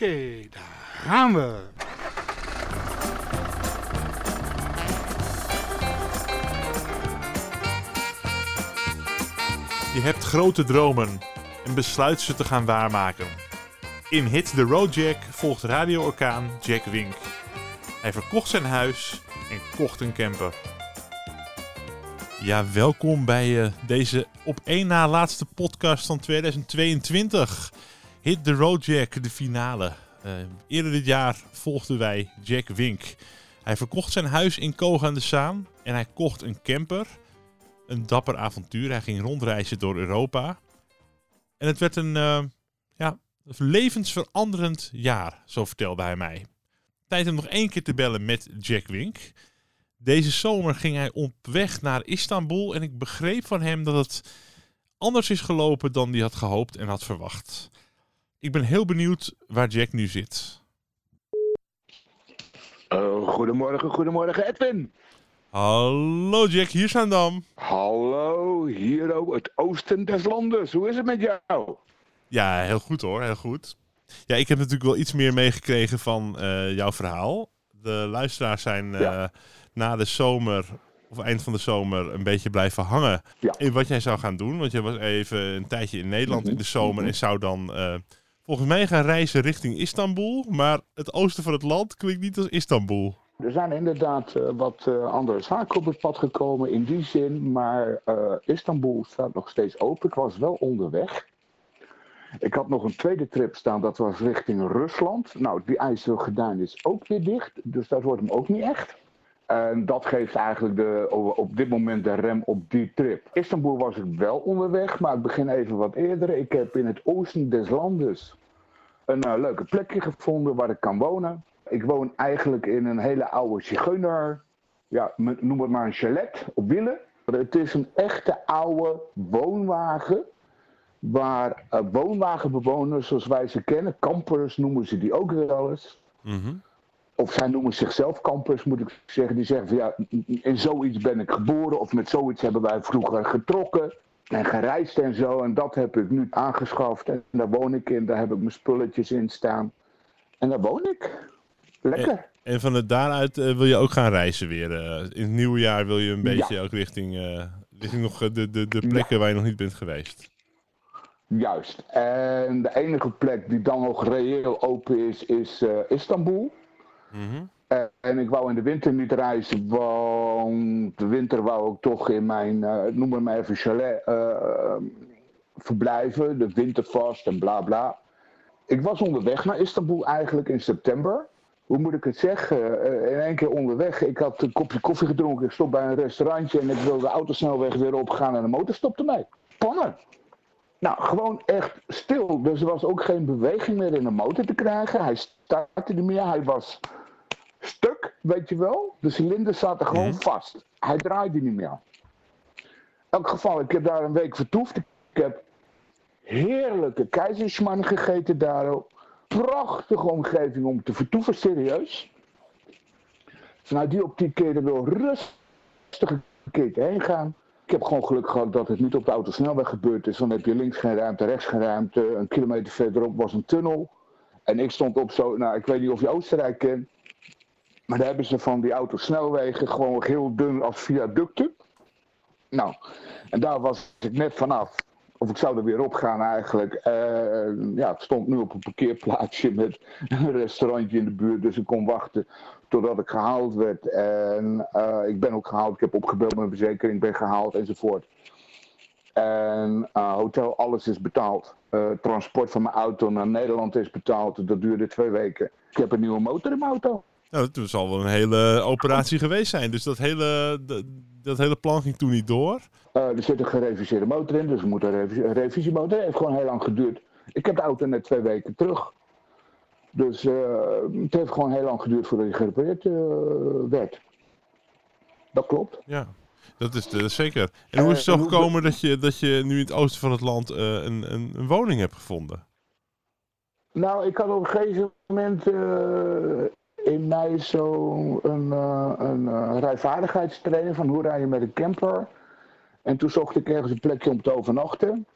Oké, daar gaan we. Je hebt grote dromen en besluit ze te gaan waarmaken. In Hit the Road Jack volgt radio-orkaan Jack Wink. Hij verkocht zijn huis en kocht een camper. Ja, welkom bij eh, deze op één na laatste podcast van 2022. Hit the Road Jack, de finale. Eh, eerder dit jaar volgden wij Jack Wink. Hij verkocht zijn huis in Koog de Zaan en hij kocht een camper. Een dapper avontuur. Hij ging rondreizen door Europa. En het werd een eh, ja, levensveranderend jaar, zo vertelde hij mij. Tijd om nog één keer te bellen met Jack Wink. Deze zomer ging hij op weg naar Istanbul en ik begreep van hem dat het anders is gelopen dan hij had gehoopt en had verwacht. Ik ben heel benieuwd waar Jack nu zit. Oh, goedemorgen, goedemorgen Edwin. Hallo Jack, hier zijn dan. Hallo, hier op het oosten des landes. Hoe is het met jou? Ja, heel goed hoor, heel goed. Ja, ik heb natuurlijk wel iets meer meegekregen van eh, jouw verhaal. De luisteraars zijn eh, Ja. na de zomer, of eind van de zomer, een beetje blijven hangen Ja. in wat jij zou gaan doen. Want je was even een tijdje in Nederland Mhm, in de zomer mhm. en zou dan eh, volgens mij gaan reizen richting Istanbul. Maar het oosten van het land klinkt niet als Istanbul. Er zijn inderdaad eh, wat eh, andere zaken op het pad gekomen in die zin, maar eh, Istanbul staat nog steeds open. Ik was wel onderweg. Ik had nog een tweede trip staan, dat was richting Rusland. Nou, die IJsselgordijn is ook weer dicht, dus dat wordt hem ook niet echt. En dat geeft eigenlijk de, op dit moment de rem op die trip. Istanbul was ik wel onderweg, maar ik begin even wat eerder. Ik heb in het oosten des landes een eh, leuke plekje gevonden waar ik kan wonen. Ik woon eigenlijk in een hele oude zigeuner, ja, noem het maar een chalet op wielen. Het is een echte oude woonwagen waar eh, woonwagenbewoners zoals wij ze kennen, kampers noemen ze die ook wel eens. Mhm. Of zij noemen zichzelf kampers, moet ik zeggen. Die zeggen van ja, in zoiets ben ik geboren. Of met zoiets hebben wij vroeger getrokken en gereisd en zo. En dat heb ik nu aangeschaft. En daar woon ik in. Daar heb ik mijn spulletjes in staan. En daar woon ik. Lekker. En van het daaruit eh, wil je ook gaan reizen weer. eh. in het nieuwe jaar wil je een beetje ook richting, eh, richting nog de, de, de plekken waar je nog niet bent geweest. Juist. En de enige plek die dan nog reëel open is, is eh, En ik wou in de winter niet reizen, want de winter wou ik toch in mijn, eh, noem maar maar even chalet, eh, verblijven. De wintervast en bla bla. Ik was onderweg naar Istanbul eigenlijk in september. Hoe moet ik het zeggen? Eh, in één keer onderweg. Ik had een kopje koffie gedronken. Ik stop bij een restaurantje en ik wilde de autosnelweg weer opgaan en de motor stopte mee. Pannen. Nou, gewoon echt stil. Dus er was ook geen beweging meer in de motor te krijgen. Hij startte niet meer. Hij was stuk, weet je wel. De cilinders zaten gewoon Mhm. vast. Hij draaide niet meer. In elk geval, ik heb daar een week vertoefd. Ik heb heerlijke keizersman gegeten daar. Prachtige omgeving om te vertoeven, serieus. Vanuit die optiek kun je er wel rustig een heen gaan. Ik heb gewoon geluk gehad dat het niet op de autosnelweg gebeurd is. Dan heb je links geen ruimte, rechts geen ruimte. Een kilometer verderop was een tunnel. En ik stond op zo, nou ik weet niet of je Oostenrijk kent. Maar daar hebben ze van die autosnelwegen gewoon heel dun als viaducten. Nou, en daar was ik net vanaf. Of ik zou er weer op gaan eigenlijk. Eh, ja, ik stond nu op een parkeerplaatsje met een restaurantje in de buurt. Dus ik kon wachten totdat ik gehaald werd. En eh, ik ben ook gehaald. Ik heb opgebeld met mijn verzekering, ben gehaald enzovoort. En eh, hotel, alles is betaald. Eh, transport van mijn auto naar Nederland is betaald. Dat duurde twee weken. Ik heb een nieuwe motor in mijn auto. Nou, dat zal wel een hele operatie geweest zijn. Dus dat hele, dat, dat hele plan ging toen niet door. Eh, er zit een gereviseerde motor in, dus er moet een, revis een revisiemotor. Het heeft gewoon heel lang geduurd. Ik heb de auto net twee weken terug. Dus eh, het heeft gewoon heel lang geduurd voordat hij gerepareerd eh, werd. Dat klopt. Ja, dat is, dat is zeker. En hoe is het zo gekomen dat je, dat je nu in het oosten van het land een, een, een woning hebt gevonden? Nou, ik had op een gegeven moment in mei zo een, eh, een eh, rijvaardigheidstraining van hoe rij je met een camper. En toen zocht ik ergens een plekje om te overnachten.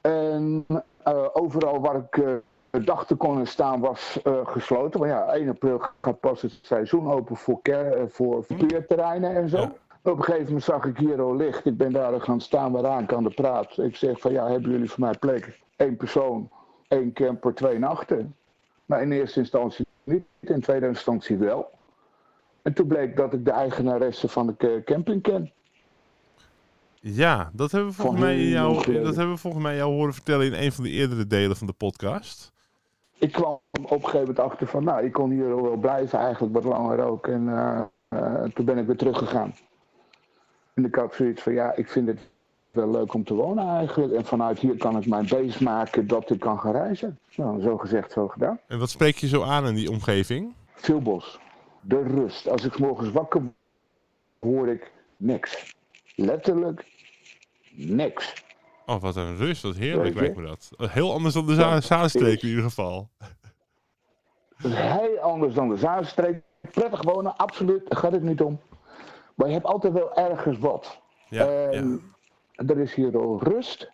En eh, overal waar ik eh, dag te konden staan was gesloten. Maar ja, 1 april gaat pas het seizoen open voor, voor verkeerterreinen en zo. Ja. Op een gegeven moment zag ik hier al licht. Ik ben daar gaan staan waaraan aan de praat. Ik zeg van ja, hebben jullie voor mij plek? Eén persoon, één camper, twee nachten. Maar in eerste instantie niet, in tweede instantie wel. En toen bleek dat ik de eigenaresse van de ca- camping ken. Ja, dat hebben we volgens mij jou, dat hebben we volgens mij jou horen vertellen in een van de eerdere delen van de podcast. ik kwam op een gegeven moment achter van, nou, ik kon hier wel blijven eigenlijk wat langer ook. En eh, eh, toen ben ik weer teruggegaan. En ik had zoiets van, ja, ik vind het wel leuk om te wonen eigenlijk. En vanuit hier kan ik mijn base maken dat ik kan gaan reizen. Nou, zo gezegd, zo gedaan. En wat spreek je zo aan in die omgeving? Veel bos. De rust. Als ik 's morgens wakker word, hoor ik niks. Letterlijk niks. Oh, wat een rust, wat heerlijk lijkt me dat. Heel anders dan de Ja, Zaanstreek in ieder geval. Heel anders dan de Zuidstreek. Prettig wonen, absoluut, daar gaat het niet om. Maar je hebt altijd wel ergens wat. Ja, ja. Er is hier al rust.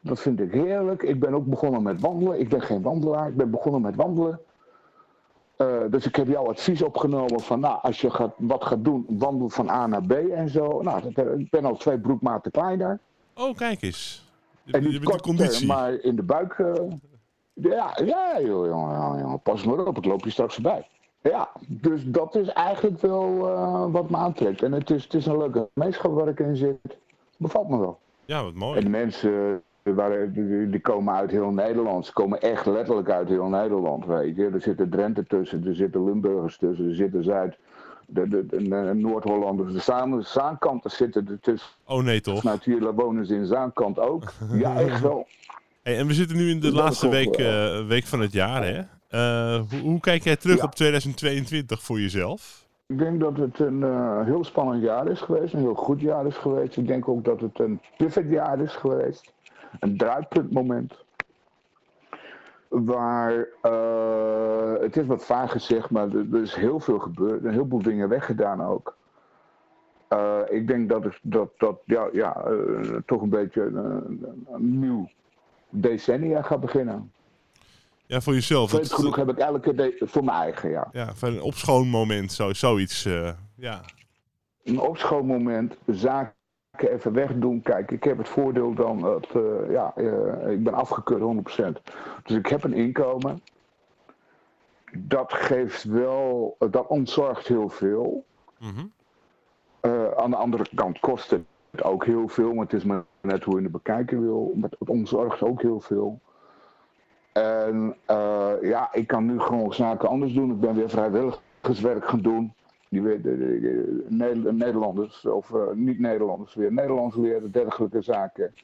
Dat vind ik heerlijk. Ik ben ook begonnen met wandelen. Ik ben geen wandelaar, ik ben begonnen met wandelen. Eh, dus ik heb jouw advies opgenomen van, nou, als je gaat, wat gaat doen, wandel van A naar B en zo. Nou, dat, ik ben al twee broekmaten kleiner. Oh, kijk eens. Je, En je niet kort, conditie. maar in de buik. eh, ja, ja, joh, jongen, pas maar op, ik loop je straks voorbij. Ja, dus dat is eigenlijk wel eh, wat me aantrekt. En het is, het is een leuke gemeenschap waar ik in zit. Bevalt me wel. Ja, wat En mooi. de mensen eh, die, komen uit heel Nederland. Ze komen echt letterlijk uit heel Nederland, weet je. Er zitten Drenthe tussen, er zitten Limburgers tussen, er zitten Zuid... De, de, de, de Noord-Hollanders, de Zaan- Zaankanten zitten er tussen. Oh nee, toch? Hier wonen ze in Zaankant ook. Ja, echt wel. Hey, en we zitten nu in de Dat laatste week, eh, eh, week van het jaar, hè? Hoe, hoe kijk jij terug Ja. op 2022 voor jezelf? Ik denk dat het een eh, heel spannend jaar is geweest, een heel goed jaar is geweest. Ik denk ook dat het een pivotjaar is geweest, een draaipuntmoment. Waar, eh, het is wat vaag gezegd, maar er, is heel veel gebeurd, een heleboel dingen weggedaan ook. Eh, ik denk dat het dat, dat, ja, ja, toch een beetje een, een nieuw decennia gaat beginnen. Ja, voor jezelf. Vreemd genoeg heb ik elke de, voor mijn eigen, ja. ja, van een opschoonmoment, zo, zoiets. eh, ja. een opschoonmoment, zaken even wegdoen. Kijk, ik heb het voordeel dan dat, eh, ja, eh, ik ben afgekeurd 100%. Dus ik heb een inkomen. Dat geeft wel, dat ontzorgt heel veel. Mhm. Aan de andere kant kost het ook heel veel, maar het is maar net hoe je het bekijken wil. Maar het ontzorgt ook heel veel. En eh, ja, ik kan nu gewoon zaken anders doen. Ik ben weer vrijwilligerswerk gaan doen. Die weer de, de- de- Neder- Nederlanders, of eh, niet Nederlanders, weer Nederlands leren, dergelijke zaken.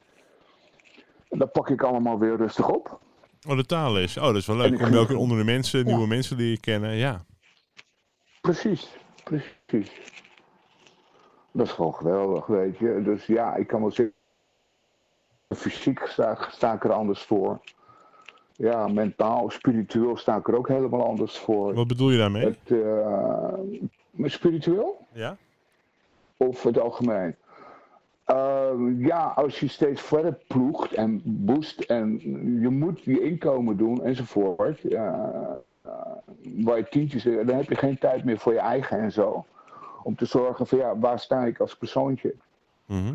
En dat pak ik allemaal weer rustig op. Oh, de taalles. Oh, dat is wel leuk. Kom je ook onder de mensen, Ja. nieuwe mensen leren kennen. Ja. Precies, precies. Dat is gewoon geweldig, weet je. Dus ja, ik kan wel zeggen, fysiek sta, sta ik er anders voor. Ja, mentaal, spiritueel sta ik er ook helemaal anders voor. Wat bedoel je daarmee? Het, eh, spiritueel Ja? of het algemeen? Eh, ja, als je steeds verder ploegt en boost en je moet je inkomen doen enzovoort. Eh, waar je tientjes, dan heb je geen tijd meer voor je eigen en zo. Om te zorgen van ja, waar sta ik als persoontje? Mhm.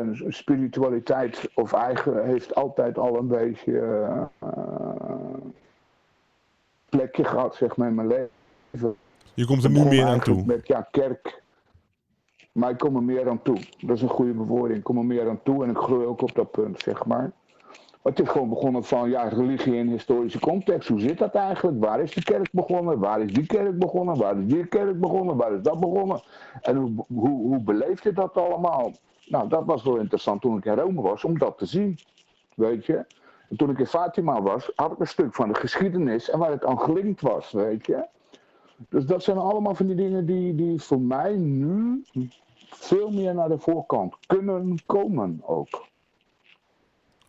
Eh, spiritualiteit of eigen heeft altijd al een beetje eh, plekje gehad, zeg maar, in mijn leven. Je komt er nu meer aan toe. Met ja, kerk. Maar ik kom er meer aan toe. Dat is een goede bewoording. Ik kom er meer aan toe en ik groei ook op dat punt, zeg maar. Maar het is gewoon begonnen van ja, religie in historische context. Hoe zit dat eigenlijk? Waar is de kerk begonnen? Waar is die kerk begonnen? Waar is die kerk begonnen? Waar is dat begonnen? En hoe, hoe, hoe beleeft je dat allemaal? Nou, dat was wel interessant toen ik in Rome was, om dat te zien. Weet je? En toen ik in Fatima was, had ik een stuk van de geschiedenis en waar het aan gelinkt was, weet je? Dus dat zijn allemaal van die dingen die, die voor mij nu veel meer naar de voorkant kunnen komen ook.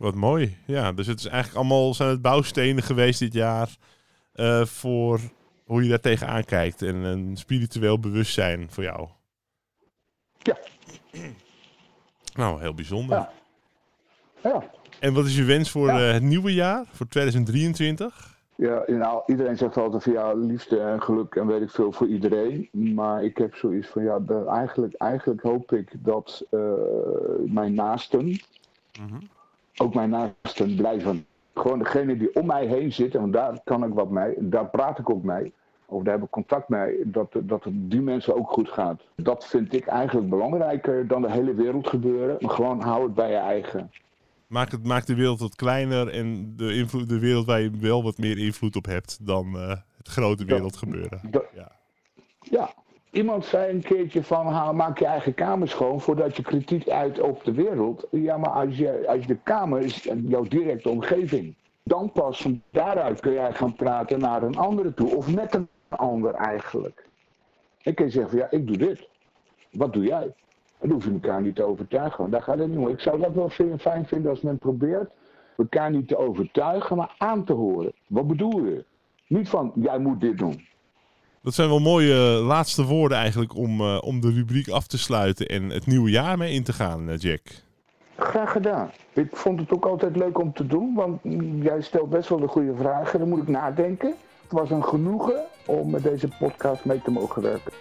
Wat mooi. Ja, dus het is eigenlijk allemaal zijn het bouwstenen geweest dit jaar eh, voor hoe je daar tegenaan kijkt en een spiritueel bewustzijn voor jou. Ja. Nou, heel bijzonder. Ja. Ja, En wat is je wens voor Ja. eh, het nieuwe jaar, voor 2023? Ja, nou, iedereen zegt altijd van ja, liefde en geluk en weet ik veel voor iedereen. Maar ik heb zoiets van ja, eigenlijk, eigenlijk hoop ik dat eh, mijn naasten, ook mijn naasten blijven. Gewoon degene die om mij heen zitten, want daar kan ik wat mee, daar praat ik ook mee. Of daar heb ik contact mee, dat, dat het die mensen ook goed gaat. Dat vind ik eigenlijk belangrijker dan de hele wereld gebeuren. Maar gewoon hou het bij je eigen. Maak, het, maak de wereld wat kleiner en de, invloed, de wereld waar je wel wat meer invloed op hebt dan eh, het grote wereldgebeuren. Dat- Ja. Ja, iemand zei een keertje van ha, maak je eigen kamer schoon voordat je kritiek uit op de wereld. Ja, maar als je, als de kamer is jouw directe omgeving. Dan pas van daaruit kun jij gaan praten naar een andere toe. Of met een ander eigenlijk. Ik je zeggen van ja, ik doe dit. Wat doe jij? Dan hoef je elkaar niet te overtuigen. Want daar gaat het niet om. Ik zou dat wel fijn vinden als men probeert elkaar niet te overtuigen, maar aan te horen. Wat bedoel je? Niet van jij moet dit doen. Dat zijn wel mooie eh, laatste woorden eigenlijk om, eh, om de rubriek af te sluiten en het nieuwe jaar mee in te gaan, eh, Jack. Graag gedaan. Ik vond het ook altijd leuk om te doen, want jij stelt best wel de goede vragen. Dan moet ik nadenken. Het was een genoegen om met deze podcast mee te mogen werken.